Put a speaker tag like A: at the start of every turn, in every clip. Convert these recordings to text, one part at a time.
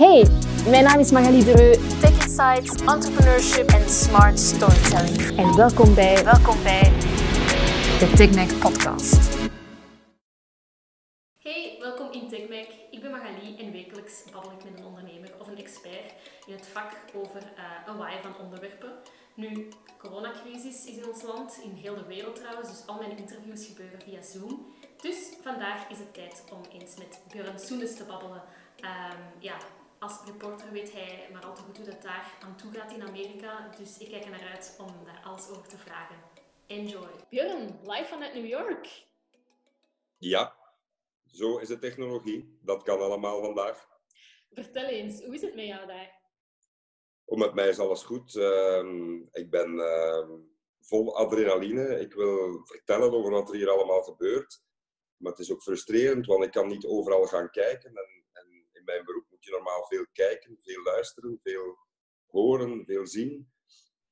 A: Hey, mijn naam is Magali Dereu.
B: Tech Insights, entrepreneurship en smart storytelling.
A: En welkom bij
B: Welkom bij de TechMac podcast.
C: Hey, welkom in TechMac. Ik ben Magali en wekelijks babbel ik met een ondernemer of een expert in het vak over eh, een waaier van onderwerpen. Nu, de coronacrisis is in ons land, in heel de wereld trouwens, dus al mijn interviews gebeuren via Zoom. Dus vandaag is het tijd om eens met Björn Soenes te babbelen. Ehm, ja, als reporter weet hij maar al te goed hoe dat daar aan toe gaat in Amerika, dus ik kijk er naar uit om daar alles over te vragen. Enjoy. Björn, live vanuit New York.
D: Ja, zo is de technologie. Dat kan allemaal vandaag.
C: Vertel eens, hoe is het met jou daar?
D: Oh, met mij is alles goed. Ehm, ik ben ehm, vol adrenaline. Ik wil vertellen over wat er hier allemaal gebeurt. Maar het is ook frustrerend, want ik kan niet overal gaan kijken. En, en in mijn beroep moet je normaal veel kijken, veel luisteren, veel horen, veel zien.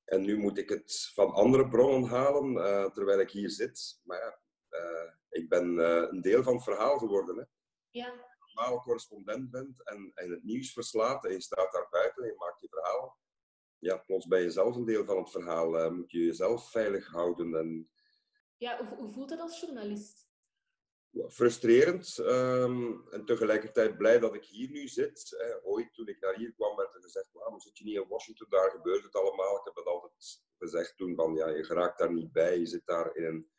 D: En nu moet ik het van andere bronnen halen, eh, terwijl ik hier zit. Maar ja, eh, ik ben eh, een deel van het verhaal geworden. Hè.
C: Ja,
D: normaal correspondent bent en, en het nieuws verslaat en je staat daar buiten en je maakt je verhaal, ja, plots ben je zelf een deel van het verhaal. moet je jezelf veilig houden. En,
C: ja hoe, hoe voelt het als journalist?
D: Frustrerend ehm, en tegelijkertijd blij dat ik hier nu zit. Ooit toen ik naar hier kwam werd er gezegd, waarom zit je niet in Washington, daar gebeurt het allemaal. Ik heb het altijd gezegd toen van, ja, je geraakt daar niet bij. Je zit daar in een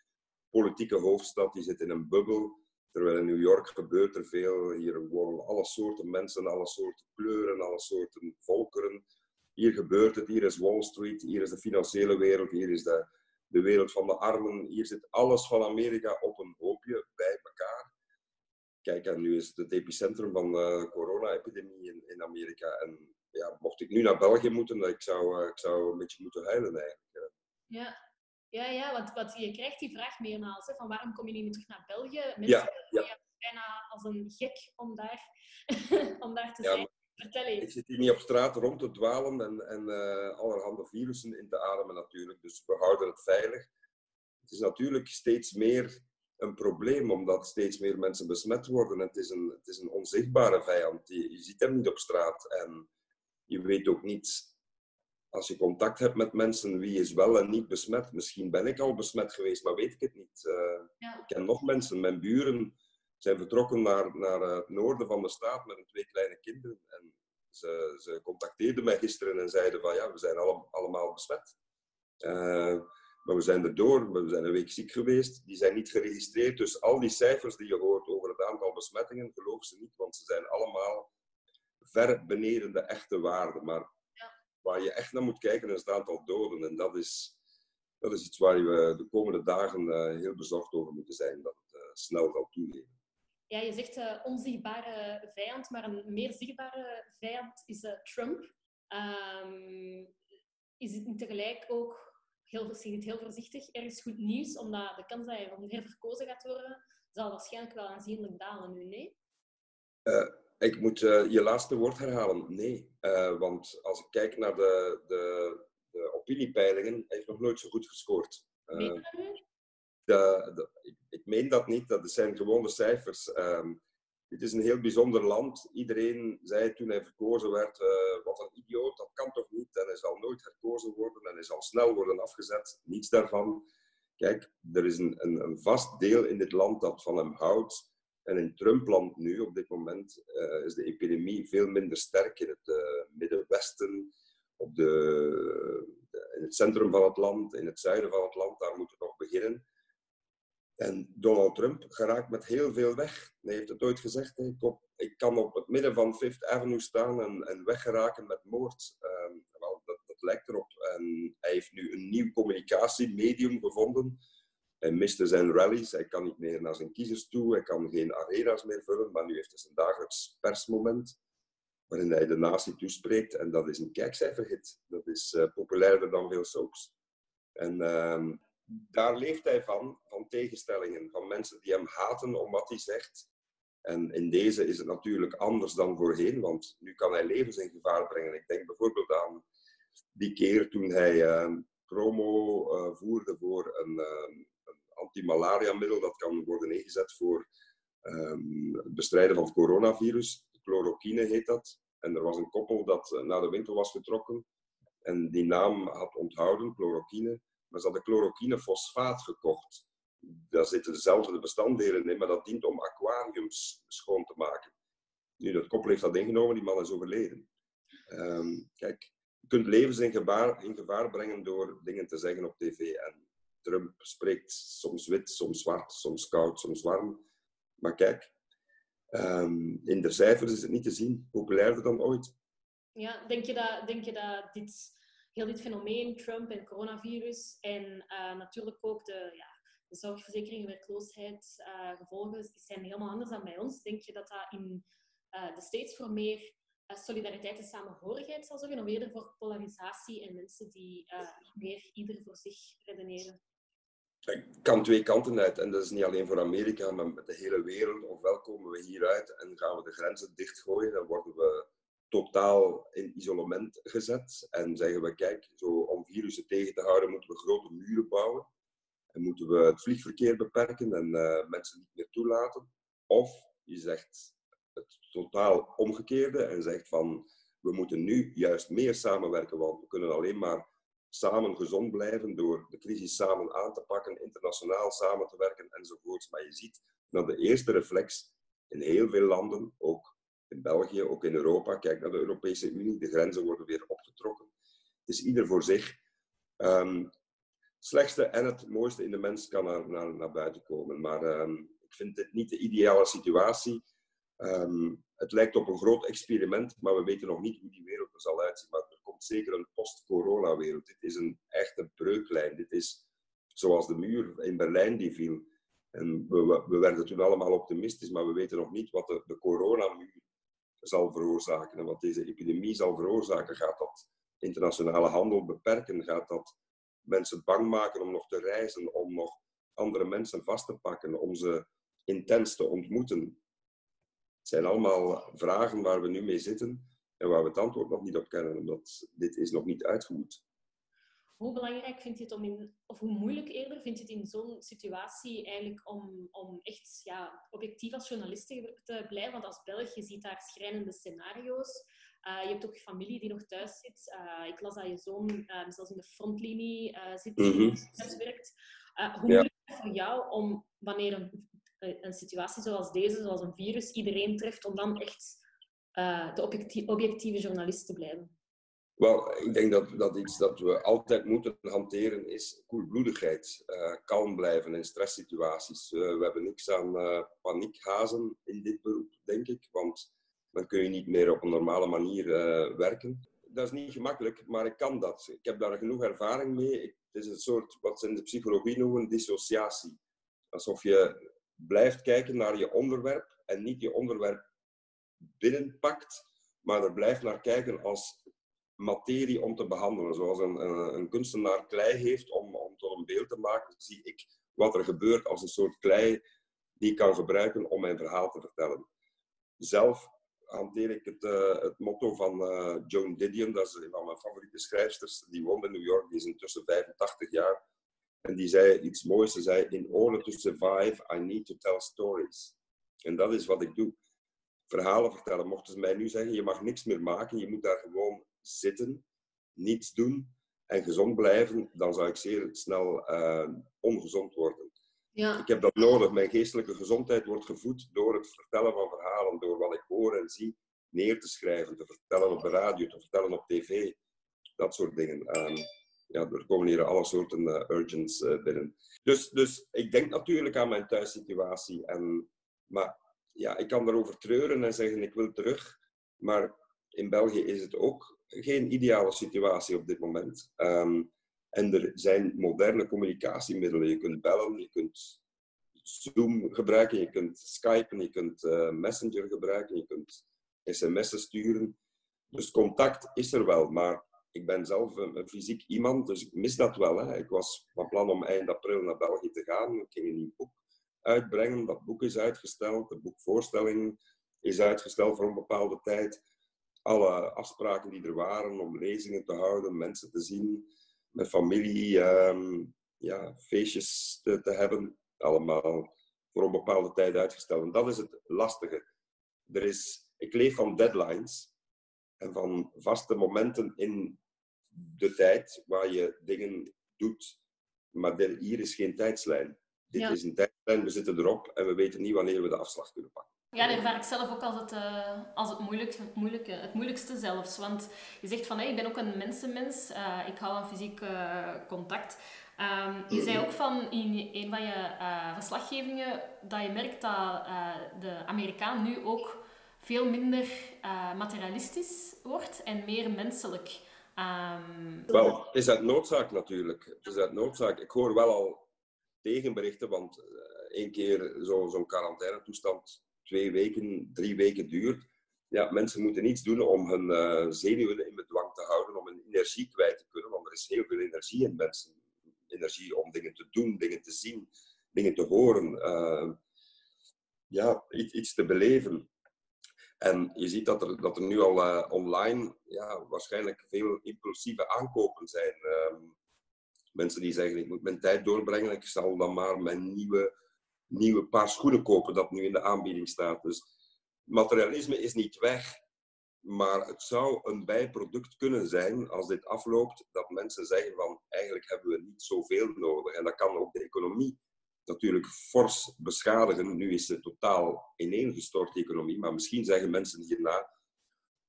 D: politieke hoofdstad, je zit in een bubbel. Terwijl in New York gebeurt er veel. Hier wonen alle soorten mensen, alle soorten kleuren, alle soorten volkeren. Hier gebeurt het, hier is Wall Street, hier is de financiële wereld, hier is de, de wereld van de armen. Hier zit alles van Amerika op een hoopje bij elkaar. Kijk, en nu is het het epicentrum van de corona-epidemie in, in Amerika. En ja, mocht ik nu naar België moeten, ik zou, eh, ik zou een beetje moeten huilen eigenlijk.
C: Ja, ja, ja want, want je krijgt die vraag meermaals, hè, van waarom kom je niet meer terug naar België? Mensen
D: Ja, ja.
C: bijna als een gek om daar, om daar te
D: Ja,
C: zijn. Vertel
D: Ik zit hier niet op straat rond te dwalen en, en eh, allerhande virussen in te ademen natuurlijk. Dus we houden het veilig. Het is natuurlijk steeds meer een probleem, omdat steeds meer mensen besmet worden. Het is een, het is een onzichtbare vijand. Je, je ziet hem niet op straat. En je weet ook niet, als je contact hebt met mensen, wie is wel en niet besmet. Misschien ben ik al besmet geweest, maar weet ik het niet. Eh,
C: Ja.
D: ik ken nog mensen, mijn buren zijn vertrokken naar, naar eh, het noorden van de staat met hun twee kleine kinderen. En ze, ze contacteerden mij gisteren en zeiden van ja, we zijn alle- allemaal besmet. Eh, maar we zijn erdoor, we zijn een week ziek geweest, die zijn niet geregistreerd. Dus al die cijfers die je hoort over het aantal besmettingen, geloof ze niet, want ze zijn allemaal ver beneden de echte waarde. Maar waar je echt naar moet kijken is het aantal doden. En dat is, dat is iets waar we de komende dagen eh, heel bezorgd over moeten zijn, dat het snel zal toenemen.
C: Ja, je zegt eh, onzichtbare vijand, maar een meer zichtbare vijand is eh, Trump. Ehm, is het niet tegelijk ook, heel, heel voorzichtig, ergens goed nieuws, omdat de kans dat hij weer verkozen gaat worden, zal waarschijnlijk wel aanzienlijk dalen nu, nee?
D: Ik moet eh, je laatste woord herhalen. Nee. Eh, want als ik kijk naar de, de, de opiniepeilingen, hij heeft nog nooit zo goed gescoord. Eh,
C: je nu?
D: De, ik, meen dat niet, dat zijn gewoon de cijfers. Ehm, dit is een heel bijzonder land. Iedereen zei toen hij verkozen werd, eh, wat een idioot, dat kan toch niet? En hij zal nooit herkozen worden en hij zal snel worden afgezet. Niets daarvan. Kijk, er is een, een, vast deel in dit land dat van hem houdt. En in Trumpland nu, op dit moment, eh, is de epidemie veel minder sterk in het eh, Middenwesten, op de, in het centrum van het land, in het zuiden van het land. Daar moet het nog beginnen. En Donald Trump geraakt met heel veel weg. Hij heeft het ooit gezegd, ik, op- ik kan op het midden van Fifth Avenue staan en, en weggeraken met moord. Ehm, wel, dat, dat lijkt erop. En hij heeft nu een nieuw communicatiemedium gevonden. Hij miste zijn rallies, hij kan niet meer naar zijn kiezers toe, hij kan geen arena's meer vullen, maar nu heeft hij zijn dagelijks persmoment waarin hij de natie toespreekt. En dat is een kijkcijferhit. Dat is eh, populairder dan veel soaps. En ehm, daar leeft hij van, van tegenstellingen, van mensen die hem haten om wat hij zegt. En in deze is het natuurlijk anders dan voorheen, want nu kan hij levens in gevaar brengen. Ik denk bijvoorbeeld aan die keer toen hij ehm, promo eh, voerde voor een, ehm, een antimalaria-middel dat kan worden ingezet voor ehm, het bestrijden van het coronavirus. Chloroquine heet dat. En er was een koppel dat eh, naar de winkel was getrokken en die naam had onthouden, chloroquine. Maar ze hadden chloroquinefosfaat gekocht. Daar zitten dezelfde bestanddelen in, maar dat dient om aquariums schoon te maken. Nu, dat koppel heeft dat ingenomen, die man is overleden. Ehm, kijk, je kunt levens in gevaar, in gevaar brengen door dingen te zeggen op tv. En Trump spreekt soms wit, soms zwart, soms koud, soms warm. Maar kijk, ehm, in de cijfers is het niet te zien. Populairder dan ooit.
C: Ja, denk je dat, denk je dat dit, heel dit fenomeen, Trump en coronavirus en uh, natuurlijk ook de, ja, de zorgverzekering, werkloosheid, uh, gevolgen, zijn helemaal anders dan bij ons. Denk je dat dat in uh, de States voor meer solidariteit en samenhorigheid zal zorgen, of eerder voor polarisatie en mensen die meer ieder voor zich redeneren?
D: Het kan twee kanten uit. En dat is niet alleen voor Amerika, maar met de hele wereld. Ofwel komen we hieruit en gaan we de grenzen dichtgooien. Dan worden we totaal in isolement gezet. En zeggen we, kijk, zo om virussen tegen te houden moeten we grote muren bouwen. En moeten we het vliegverkeer beperken en uh, mensen niet meer toelaten. Of je zegt het totaal omgekeerde en zegt van, we moeten nu juist meer samenwerken, want we kunnen alleen maar samen gezond blijven door de crisis samen aan te pakken, internationaal samen te werken enzovoorts. Maar je ziet dat de eerste reflex in heel veel landen, ook in België, ook in Europa, kijk naar de Europese Unie, de grenzen worden weer opgetrokken. Het is ieder voor zich. Het slechtste en het mooiste in de mens kan naar, naar, naar buiten komen. Maar um, ik vind dit niet de ideale situatie. Um, het lijkt op een groot experiment, maar we weten nog niet hoe die wereld er zal uitzien. Maar er komt zeker een post-corona-wereld. Dit is een echte breuklijn. Dit is zoals de muur in Berlijn die viel. En we, we werden toen allemaal optimistisch, maar we weten nog niet wat de, de coronamuur zal veroorzaken en wat deze epidemie zal veroorzaken. Gaat dat internationale handel beperken? Gaat dat mensen bang maken om nog te reizen, om nog andere mensen vast te pakken, om ze intens te ontmoeten? Het zijn allemaal vragen waar we nu mee zitten en waar we het antwoord nog niet op kennen, omdat dit is nog niet uitgevoerd.
C: Hoe belangrijk vind je het om in, of hoe moeilijk eerder vind je het in zo'n situatie eigenlijk om, om echt ja, objectief als journalist te blijven? Want als Belg, je ziet daar schrijnende scenario's. Uh, je hebt ook familie die nog thuis zit. Uh, ik las dat je zoon uh, zelfs in de frontlinie zit, mm -hmm. thuis werkt. hoe moeilijk is het voor jou om, wanneer een, een situatie zoals deze, zoals een virus, iedereen treft, om dan echt de objectie objectieve journalist te blijven?
D: Wel, ik denk dat, dat iets dat we altijd moeten hanteren is koelbloedigheid. Uh, kalm blijven in stresssituaties. Uh, we hebben niks aan uh, paniekhazen in dit beroep, denk ik. Want dan kun je niet meer op een normale manier werken. Dat is niet gemakkelijk, maar ik kan dat. Ik heb daar genoeg ervaring mee. Het is een soort, wat ze in de psychologie noemen, dissociatie. Alsof je blijft kijken naar je onderwerp en niet je onderwerp binnenpakt, maar er blijft naar kijken als materie om te behandelen. Zoals een, een, kunstenaar klei heeft om, om tot een beeld te maken, zie ik wat er gebeurt als een soort klei die ik kan gebruiken om mijn verhaal te vertellen. Zelf hanteer ik het, uh, het motto van uh, Joan Didion, dat is een van mijn favoriete schrijfsters. Die woont in New York, die is intussen 85 jaar. En die zei iets moois. Ze zei, in order to survive, I need to tell stories. En dat is wat ik doe. Verhalen vertellen. Mochten ze mij nu zeggen, je mag niks meer maken, je moet daar gewoon zitten, niets doen en gezond blijven, dan zou ik zeer snel uh, ongezond worden. Ja. Ik heb dat nodig. Mijn geestelijke gezondheid wordt gevoed door het vertellen van verhalen, door wat ik hoor en zie neer te schrijven, te vertellen op de radio, te vertellen op tv. Dat soort dingen. Um, ja, er komen hier alle soorten uh, urgents uh, binnen. Dus, dus ik denk natuurlijk aan mijn thuissituatie. En, maar ja, ik kan daarover treuren en zeggen ik wil terug. Maar in België is het ook geen ideale situatie op dit moment. Um, en er zijn moderne communicatiemiddelen. Je kunt bellen, je kunt Zoom gebruiken, je kunt Skypen, je kunt uh, Messenger gebruiken, je kunt sms'en sturen. Dus contact is er wel, maar ik ben zelf een, een fysiek iemand, dus ik mis dat wel. Hè. Ik was van plan om eind april naar België te gaan. Ik ging een nieuw boek uitbrengen. Dat boek is uitgesteld. De boekvoorstelling is uitgesteld voor een bepaalde tijd alle afspraken die er waren om lezingen te houden, mensen te zien, met familie, um, ja, feestjes te, te, hebben, allemaal voor een bepaalde tijd uitgesteld. En dat is het lastige. Er is, ik leef van deadlines. en van vaste momenten in de tijd waar je dingen doet. Maar hier is geen tijdslijn. Dit is een tijdslijn, we zitten erop en we weten niet wanneer we de afslag kunnen pakken.
C: Ja, dat ervaar ik zelf ook als het, uh, als het, moeilijk, moeilijke, het moeilijkste zelfs. Want je zegt van, hey, ik ben ook een mensenmens, uh, ik hou van fysiek uh, contact. Um, je zei ook van in een van je verslaggevingen dat je merkt dat de Amerikaan nu ook veel minder materialistisch wordt en meer menselijk. Um...
D: Wel, is uit noodzaak natuurlijk. Is uit noodzaak. Ik hoor wel al tegenberichten, want één keer zo'n zo quarantainetoestand twee weken, drie weken duurt. Ja, mensen moeten niets doen om hun uh, zenuwen in bedwang te houden, om hun energie kwijt te kunnen, want er is heel veel energie in mensen. Energie om dingen te doen, dingen te zien, dingen te horen, uh, ja, iets, iets, te beleven. En je ziet dat er, dat er nu al uh, online ja, waarschijnlijk veel impulsieve aankopen zijn. Ehm, mensen die zeggen, ik moet mijn tijd doorbrengen, ik zal dan maar mijn nieuwe nieuwe paar schoenen kopen dat nu in de aanbieding staat. Dus materialisme is niet weg, maar het zou een bijproduct kunnen zijn als dit afloopt, dat mensen zeggen van eigenlijk hebben we niet zoveel nodig. En dat kan ook de economie natuurlijk fors beschadigen. Nu is het totaal ineengestort, de economie, maar misschien zeggen mensen hierna,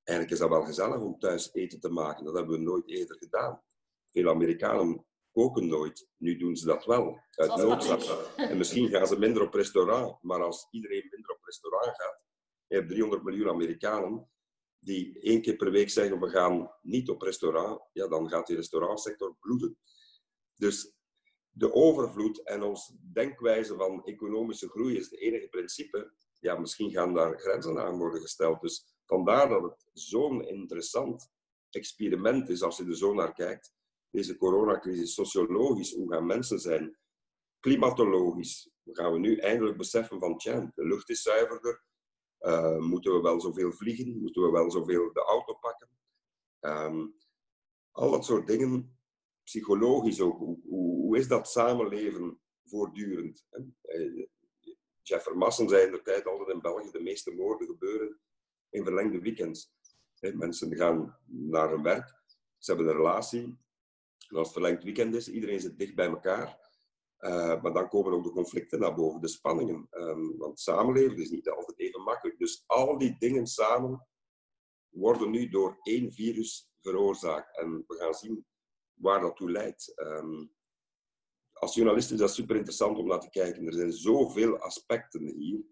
D: eigenlijk is dat wel gezellig om thuis eten te maken. Dat hebben we nooit eerder gedaan. Veel Amerikanen koken nooit. Nu doen ze dat wel, uit noodzaak. En misschien gaan ze minder op restaurant, maar als iedereen minder op restaurant gaat, je hebt 300 miljoen Amerikanen die één keer per week zeggen we gaan niet op restaurant, ja, dan gaat die restaurantsector bloeden. Dus de overvloed en ons denkwijze van economische groei is het enige principe. Ja, misschien gaan daar grenzen aan worden gesteld. Dus vandaar dat het zo'n interessant experiment is als je er zo naar kijkt deze coronacrisis sociologisch, hoe gaan mensen zijn, klimatologisch, gaan we nu eindelijk beseffen van, tja, de lucht is zuiverder, uh, moeten we wel zoveel vliegen, moeten we wel zoveel de auto pakken. Um, al dat soort dingen, psychologisch ook, hoe, hoe, is dat samenleven voortdurend? Uh, Jeff Vermassen zei in de tijd altijd in België, de meeste moorden gebeuren in verlengde weekends. Mensen gaan naar hun werk, ze hebben een relatie, en als het verlengd weekend is, iedereen zit dicht bij elkaar. Uh, maar dan komen ook de conflicten naar boven, de spanningen. Um, want samenleven is niet altijd even makkelijk. Dus al die dingen samen worden nu door één virus veroorzaakt. En we gaan zien waar dat toe leidt. Um, als journalist is dat super interessant om naar te kijken. Er zijn zoveel aspecten hier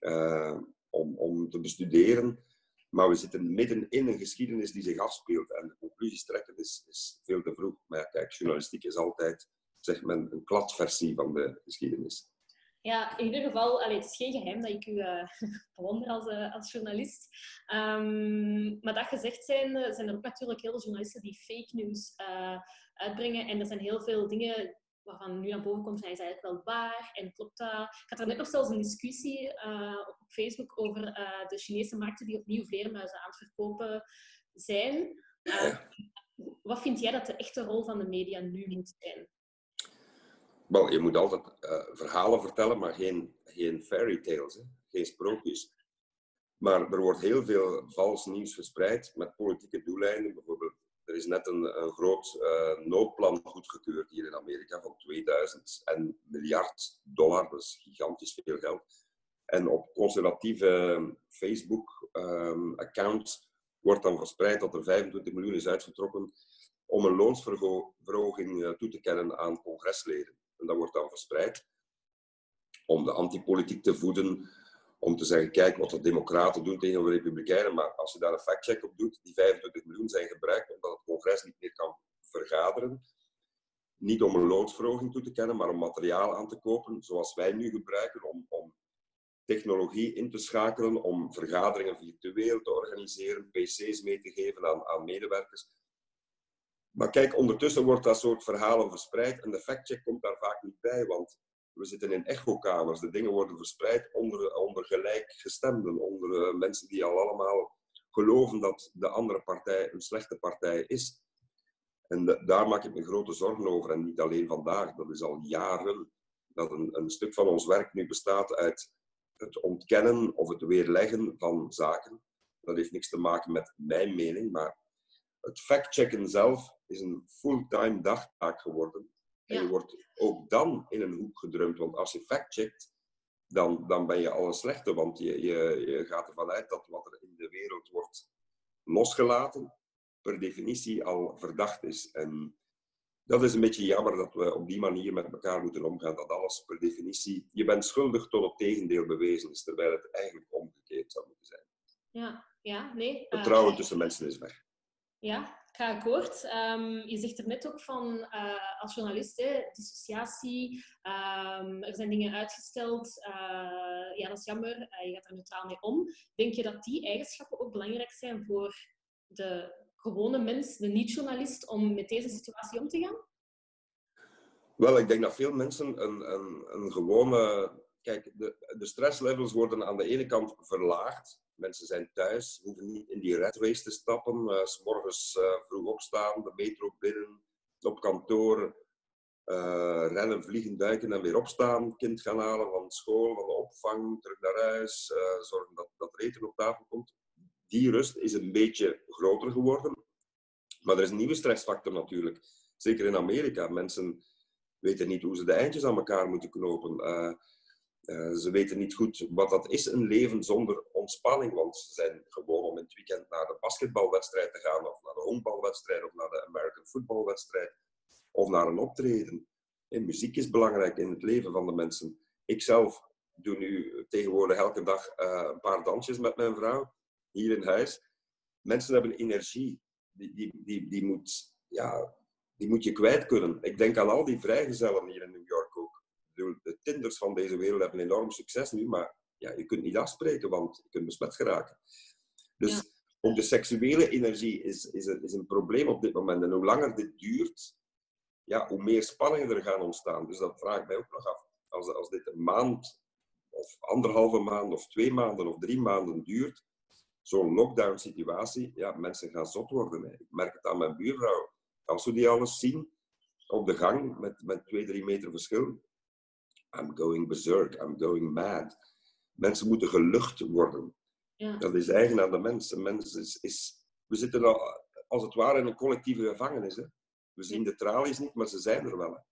D: uh, om, om te bestuderen. Maar we zitten midden in een geschiedenis die zich afspeelt. En de conclusies trekken is, is veel te vroeg. Maar ja, kijk, journalistiek is altijd, zegt men, een kladversie van de geschiedenis.
C: Ja, in ieder geval, allee, het is geen geheim dat ik u uh, bewonder als, uh, als journalist. Um, maar dat gezegd zijn, zijn er ook natuurlijk heel veel journalisten die fake news uitbrengen. En er zijn heel veel dingen waarvan nu naar boven komt, hij is eigenlijk wel waar en klopt dat. Ik had er net nog zelfs een discussie uh, op Facebook over uh, de Chinese markten die opnieuw vleermuizen aan het verkopen zijn. Uh, wat vind jij dat de echte rol van de media nu moet zijn?
D: Je moet altijd verhalen vertellen, maar geen, geen fairy tales, hè? geen sprookjes. Maar er wordt heel veel vals nieuws verspreid met politieke doeleinden, bijvoorbeeld er is net een, een groot uh, noodplan goedgekeurd hier in Amerika van 2000 en miljard dollar, is gigantisch veel geld. En op conservatieve Facebook-accounts ehm, wordt dan verspreid dat er 25 miljoen is uitgetrokken om een loonsverhoging uh, toe te kennen aan congresleden. En dat wordt dan verspreid om de antipolitiek te voeden, om te zeggen, kijk wat de democraten doen tegenover de republikeinen, maar als je daar een factcheck op doet, die 25 miljoen zijn gebruikt omdat het congres niet meer kan vergaderen. Niet om een loonsverhoging toe te kennen, maar om materiaal aan te kopen, zoals wij nu gebruiken, om, om technologie in te schakelen, om vergaderingen virtueel te organiseren, pc's mee te geven aan, aan medewerkers. Maar kijk, ondertussen wordt dat soort verhalen verspreid en de factcheck komt daar vaak niet bij, want we zitten in echokamers. De dingen worden verspreid onder, onder gelijkgestemden, onder uh, mensen die al allemaal geloven dat de andere partij een slechte partij is. En daar maak ik me grote zorgen over. En niet alleen vandaag, dat is al jaren dat een, een stuk van ons werk nu bestaat uit het ontkennen of het weerleggen van zaken. dat heeft niks te maken met mijn mening, maar het factchecken zelf is een fulltime dagtaak geworden. En je wordt ook dan in een hoek gedrumd, want als je factcheckt, dan, dan ben je al een slechte, want je, je, je gaat ervan uit dat wat er in de wereld wordt losgelaten, per definitie al verdacht is. En dat is een beetje jammer dat we op die manier met elkaar moeten omgaan. Dat alles per definitie, je bent schuldig tot het tegendeel bewezen is, terwijl het eigenlijk omgekeerd zou moeten zijn.
C: Ja, ja nee.
D: Vertrouwen uh, tussen mensen is weg.
C: Ja, ik ga. Um, je zegt er net ook van, uh, als journalist, hè, dissociatie, um, er zijn dingen uitgesteld. Uh, ja, dat is jammer. je gaat er neutraal mee om. Denk je dat die eigenschappen ook belangrijk zijn voor de gewone mens, de niet-journalist, om met deze situatie om te gaan?
D: Wel, ik denk dat veel mensen een, een, een gewone... Kijk, de, de stresslevels worden aan de ene kant verlaagd. Mensen zijn thuis, hoeven niet in die red te stappen. Uh, s morgens uh, vroeg opstaan, de metro binnen, op kantoor, uh, rennen, vliegen, duiken en weer opstaan. Kind gaan halen van school, van de opvang, terug naar huis. zorgen dat, dat er eten op tafel komt die rust is een beetje groter geworden. Maar er is een nieuwe stressfactor natuurlijk. Zeker in Amerika. Mensen weten niet hoe ze de eindjes aan elkaar moeten knopen. Uh, ze weten niet goed wat dat is, een leven zonder ontspanning. Want ze zijn gewoon om in het weekend naar de basketbalwedstrijd te gaan, of naar de honkbalwedstrijd, of naar de American footballwedstrijd, of naar een optreden. En muziek is belangrijk in het leven van de mensen. Ik zelf doe nu tegenwoordig elke dag uh, een paar dansjes met mijn vrouw hier in huis. Mensen hebben energie. Die, die, die, die, moet, ja, die moet je kwijt kunnen. Ik denk aan al die vrijgezellen hier in New York De Tinders van deze wereld hebben enorm succes nu, maar ja, je kunt niet afspreken, want je kunt besmet geraken. Dus ook de seksuele energie is, is, een, is een probleem op dit moment. En hoe langer dit duurt, ja, hoe meer spanningen er gaan ontstaan. Dus dat vraag ik mij ook nog af. Als, als dit een maand, of anderhalve maand, of twee maanden, of drie maanden duurt, zo'n lockdown-situatie, ja, mensen gaan zot worden. Ik merk het aan mijn buurvrouw. Als we die alles zien op de gang met, met twee, drie meter verschil, I'm going berserk, I'm going mad. Mensen moeten gelucht worden. Ja. Dat is eigen aan de mens. Een mens is, is, we zitten al, als het ware in een collectieve gevangenis. Hè. We zien de tralies niet, maar ze zijn er wel.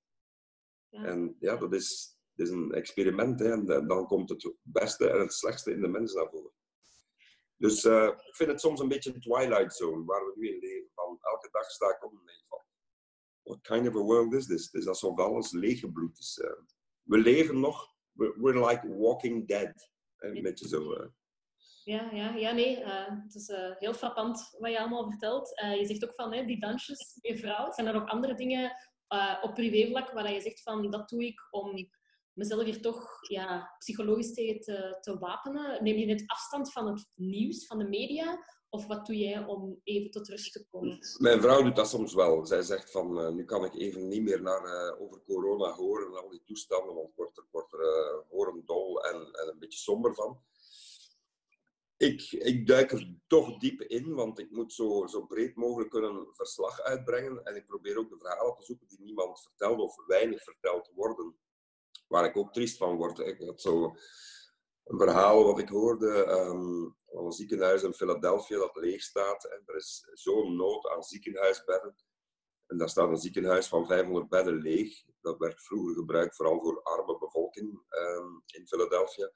D: Ja. En ja, dat is, dat is een experiment. Hè. En dan komt het beste en het slechtste in de mens naar voren. Dus uh, ik vind het soms een beetje een twilight zone waar we nu in leven. Van elke dag sta ik op en denk van, what kind of a world is this? Het is alsof alles leeggebloed is. Uh, we leven nog, we're, we're like walking dead. Een beetje zo. Uh.
C: Ja, ja, ja, nee. het is heel frappant wat je allemaal vertelt. je zegt ook van hè, die dansjes, je vrouw. Zijn er ook andere dingen op privévlak waar je zegt van dat doe ik om mezelf hier toch ja, psychologisch tegen te, te wapenen? Neem je net afstand van het nieuws, van de media? Of wat doe jij om even tot rust te komen?
D: Mijn vrouw doet dat soms wel. Zij zegt van, uh, nu kan ik even niet meer naar, uh, over corona horen en al die toestanden, want ik word er, word er uh, horendol en, en een beetje somber van. Ik, ik duik er toch diep in, want ik moet zo, zo breed mogelijk kunnen verslag uitbrengen. En ik probeer ook de verhalen te zoeken die niemand vertelt of weinig verteld worden waar ik ook triest van word. Ik had zo een verhaal wat ik hoorde um, van een ziekenhuis in Philadelphia dat leeg staat. En er is zo'n nood aan ziekenhuisbedden. En daar staat een ziekenhuis van 500 bedden leeg. Dat werd vroeger gebruikt vooral voor arme bevolking um, in Philadelphia.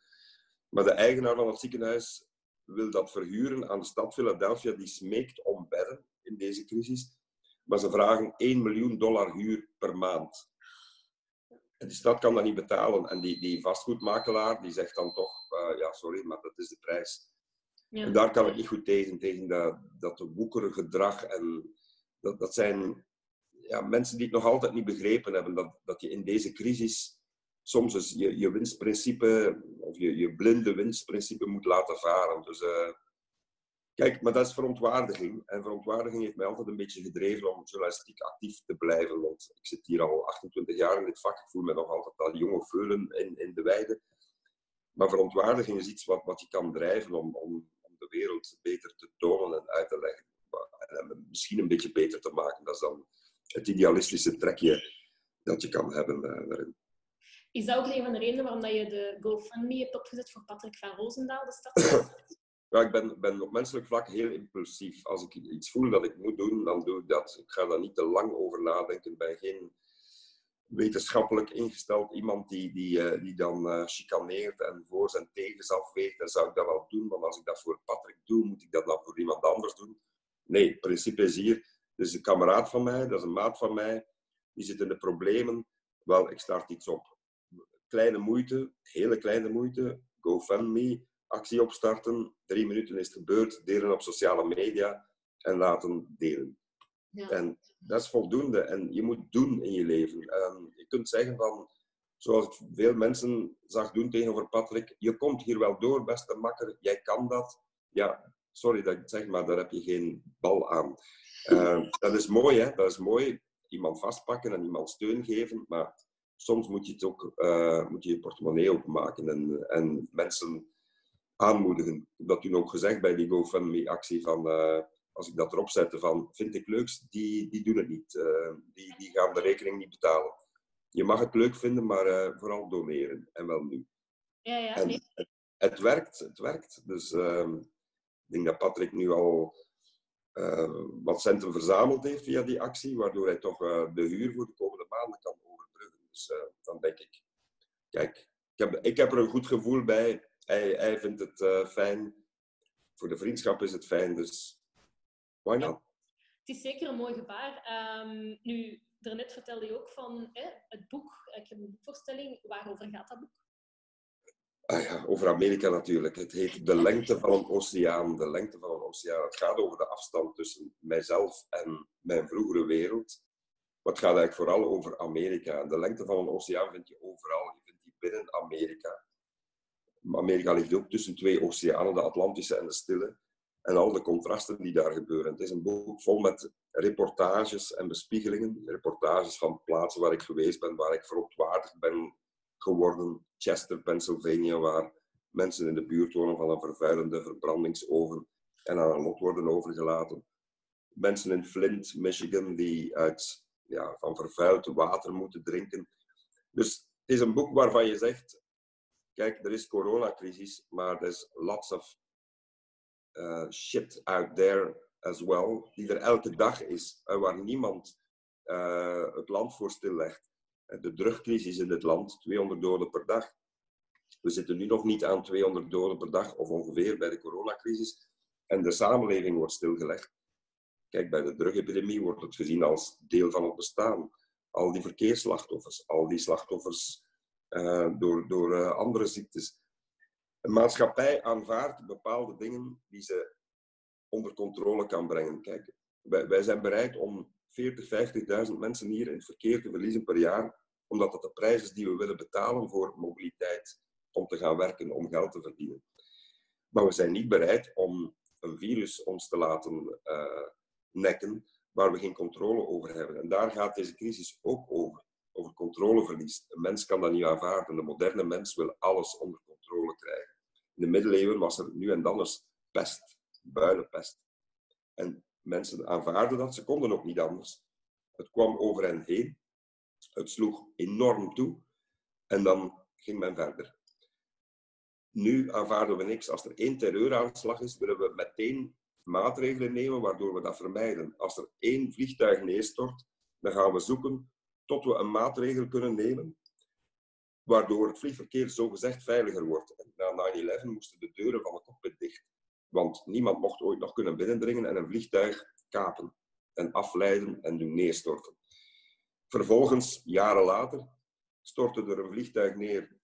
D: Maar de eigenaar van het ziekenhuis wil dat verhuren aan de stad Philadelphia. Die smeekt om bedden in deze crisis. Maar ze vragen 1 miljoen dollar huur per maand. En die stad kan dat niet betalen. En die, die vastgoedmakelaar die zegt dan toch, uh, ja sorry, maar dat is de prijs. Ja. En daar kan ik niet goed tegen, tegen dat, dat. En dat, dat zijn ja, mensen die het nog altijd niet begrepen hebben. Dat, dat je in deze crisis soms eens je, je winstprincipe, of je, je blinde winstprincipe moet laten varen. Dus uh, Kijk, maar dat is verontwaardiging. En verontwaardiging heeft mij altijd een beetje gedreven om journalistiek actief te blijven. Want ik zit hier al 28 jaar in dit vak. Ik voel me nog altijd al jonge veulen in, in de weide. Maar verontwaardiging is iets wat, wat je kan drijven om, om, om de wereld beter te tonen en uit te leggen. En misschien een beetje beter te maken. Dat is dan het idealistische trekje dat je kan hebben uh, daarin.
C: Is dat ook een van de redenen waarom dat je de GoFundMe hebt opgezet voor Patrick van Roosendaal, de stad?
D: Ja, ik ben, ben op menselijk vlak heel impulsief. Als ik iets voel dat ik moet doen, dan doe ik dat. Ik ga daar niet te lang over nadenken. Ik ben geen wetenschappelijk ingesteld iemand die, die, uh, die dan uh, chicaneert en voor zijn tegens afweegt. Dan zou ik dat wel doen, maar als ik dat voor Patrick doe, moet ik dat dan voor iemand anders doen? Nee, het principe is hier. Is een kameraad van mij, dat is een maat van mij. Die zit in de problemen. Wel, ik start iets op. Kleine moeite, hele kleine moeite. GoFundMe, actie opstarten. Drie minuten is het gebeurd. Delen op sociale media en laten delen. Ja. En dat is voldoende. En je moet doen in je leven. Um, je kunt zeggen van, zoals ik veel mensen zag doen tegenover Patrick, je komt hier wel door, beste makker, jij kan dat. Ja, sorry dat ik het zeg, maar daar heb je geen bal aan. Uh, dat is mooi, hè? Dat is mooi. Iemand vastpakken en iemand steun geven, maar soms moet je het ook, uh, moet je, je portemonnee openmaken en, en mensen aanmoedigen. Ik heb dat toen ook gezegd bij die GoFundMe-actie van... Uh, als ik dat erop zette van vind ik leuks, die, die doen het niet. Uh, die, die gaan de rekening niet betalen. Je mag het leuk vinden, maar uh, vooral doneren. En wel nu.
C: Ja, ja,
D: en het, het, werkt, het werkt. Dus uh, ik denk dat Patrick nu al eh, wat centen verzameld heeft via die actie, waardoor hij toch de huur voor de komende maanden kan overbruggen. Dus dan denk ik, kijk, ik heb, ik heb er een goed gevoel bij. Hij, hij vindt het fijn. Voor de vriendschap is het fijn, dus Why not?
C: Het is zeker een mooi gebaar. Um, nu, daarnet vertelde je ook van hè, het boek. Ik heb een boekvoorstelling. Waarover gaat dat boek?
D: Ah ja, over Amerika natuurlijk. Het heet De lengte van een oceaan. De lengte van een oceaan. Het gaat over de afstand tussen mijzelf en mijn vroegere wereld. Maar het gaat eigenlijk vooral over Amerika. De lengte van een oceaan vind je overal. Je vindt die binnen Amerika. Amerika ligt ook tussen twee oceanen, de Atlantische en de Stille en al de contrasten die daar gebeuren. Het is een boek vol met reportages en bespiegelingen. Reportages van plaatsen waar ik geweest ben, waar ik verontwaardigd ben geworden. Chester, Pennsylvania, waar mensen in de buurt wonen van een vervuilende verbrandingsoven en aan een lot worden overgelaten. Mensen in Flint, Michigan, die uit, ja, van vervuild water moeten drinken. Dus het is een boek waarvan je zegt, kijk, er is coronacrisis, maar er is lots of uh, shit out there as well, die er elke dag is, en waar niemand uh, het land voor stillegt. De drugcrisis in het land, 200 doden per dag. We zitten nu nog niet aan 200 doden per dag, of ongeveer, bij de coronacrisis. En de samenleving wordt stilgelegd. Kijk, bij de drugepidemie wordt het gezien als deel van het bestaan. Al die verkeersslachtoffers, al die slachtoffers door, door uh, andere ziektes. Een maatschappij aanvaardt bepaalde dingen die ze onder controle kan brengen. Wij, wij zijn bereid om 40, 50.000 mensen hier in het verkeer te verliezen per jaar, omdat dat de prijs is die we willen betalen voor mobiliteit, om te gaan werken, om geld te verdienen. Maar we zijn niet bereid om een virus ons te laten uh, nekken waar we geen controle over hebben. En daar gaat deze crisis ook over, over controleverlies. Een mens kan dat niet aanvaarden. De moderne mens wil alles onder controle krijgen. In de middeleeuwen was er nu en dan eens pest, builenpest. En mensen aanvaarden dat, ze konden ook niet anders. Het kwam over hen heen, het sloeg enorm toe en dan ging men verder. Nu aanvaarden we niks. Als er één terreuraanslag is, willen we meteen maatregelen nemen waardoor we dat vermijden. Als er één vliegtuig neerstort, dan gaan we zoeken tot we een maatregel kunnen nemen waardoor het vliegverkeer zogezegd veiliger wordt. Na 9-11 moesten de deuren van de cockpit dicht, want niemand mocht ooit nog kunnen binnendringen en een vliegtuig kapen en afleiden en doen neerstorten. Vervolgens, jaren later, stortte er een vliegtuig neer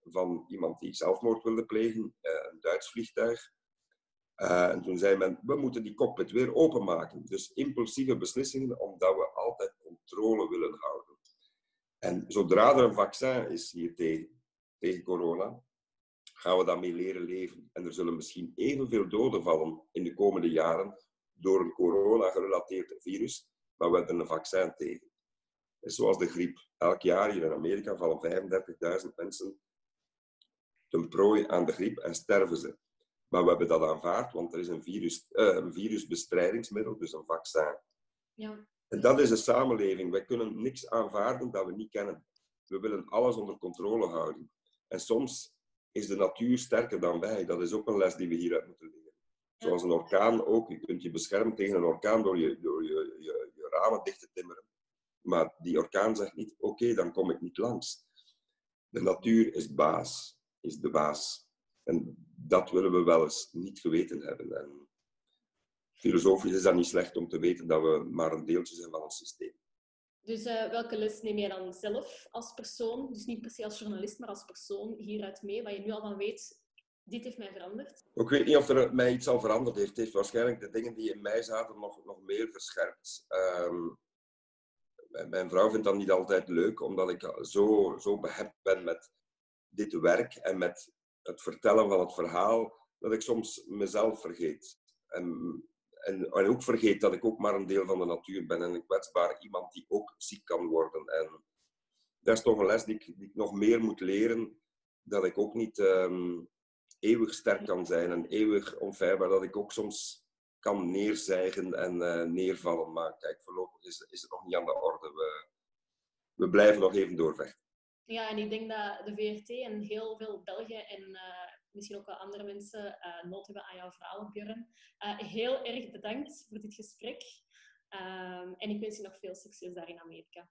D: van iemand die zelfmoord wilde plegen, eh, een Duits vliegtuig. Uh, en toen zei men, we moeten die cockpit weer openmaken. Dus impulsieve beslissingen, omdat we altijd controle willen houden. En zodra er een vaccin is hier tegen, corona, gaan we daarmee leren leven. En er zullen misschien evenveel doden vallen in de komende jaren door een corona-gerelateerd virus, maar we hebben een vaccin tegen. zoals de griep. Elk jaar hier in Amerika vallen 35.000 mensen ten prooi aan de griep en sterven ze. Maar we hebben dat aanvaard, want er is een, virus, uh, een virusbestrijdingsmiddel, dus een vaccin.
C: Ja.
D: En dat is een samenleving. Wij kunnen niks aanvaarden dat we niet kennen. We willen alles onder controle houden. En soms is de natuur sterker dan wij. Dat is ook een les die we hieruit moeten leren. Zoals een orkaan ook. Je kunt je beschermen tegen een orkaan door je, door je, je, je ramen dicht te timmeren. Maar die orkaan zegt niet, oké, dan kom ik niet langs. De natuur is baas, is de baas. En dat willen we wel eens niet geweten hebben. En filosofisch is dat niet slecht om te weten dat we maar een deeltje zijn van een systeem.
C: Dus uh, welke les neem jij dan zelf als persoon, dus niet per se als journalist, maar als persoon hieruit mee, wat je nu al van weet, dit heeft mij veranderd?
D: Ik weet niet of er mij iets al veranderd heeft. Het heeft waarschijnlijk de dingen die in mij zaten nog, nog meer verscherpt. Um, mijn vrouw vindt dat niet altijd leuk, omdat ik zo, zo behept ben met dit werk en met het vertellen van het verhaal, dat ik soms mezelf vergeet. En, en, en ook vergeet dat ik ook maar een deel van de natuur ben en een kwetsbaar iemand die ook ziek kan worden. En dat is toch een les die ik, nog meer moet leren, dat ik ook niet um, eeuwig sterk kan zijn en eeuwig onfeilbaar, dat ik ook soms kan neerzijgen en uh, neervallen. Maar kijk, voorlopig is, is het nog niet aan de orde. We, we blijven nog even doorvechten.
C: Ja, en ik denk dat de VRT en heel veel Belgen en uh, misschien ook wel andere mensen uh, nood hebben aan jouw verhaal, Björn. heel erg bedankt voor dit gesprek. Um, en ik wens je nog veel succes daar in Amerika.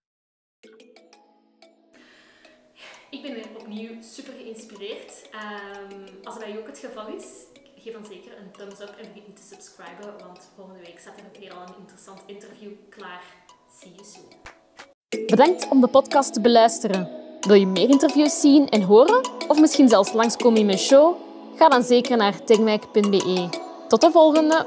C: Ik ben opnieuw super geïnspireerd. Um, als dat bij jou ook het geval is, geef dan zeker een thumbs up en vergeet niet te subscriben, want volgende week staat er weer al een interessant interview klaar. See you soon.
A: Bedankt om de podcast te beluisteren. Wil je meer interviews zien en horen? Of misschien zelfs langskomen in mijn show? Ga dan zeker naar techmac.be. Tot de volgende!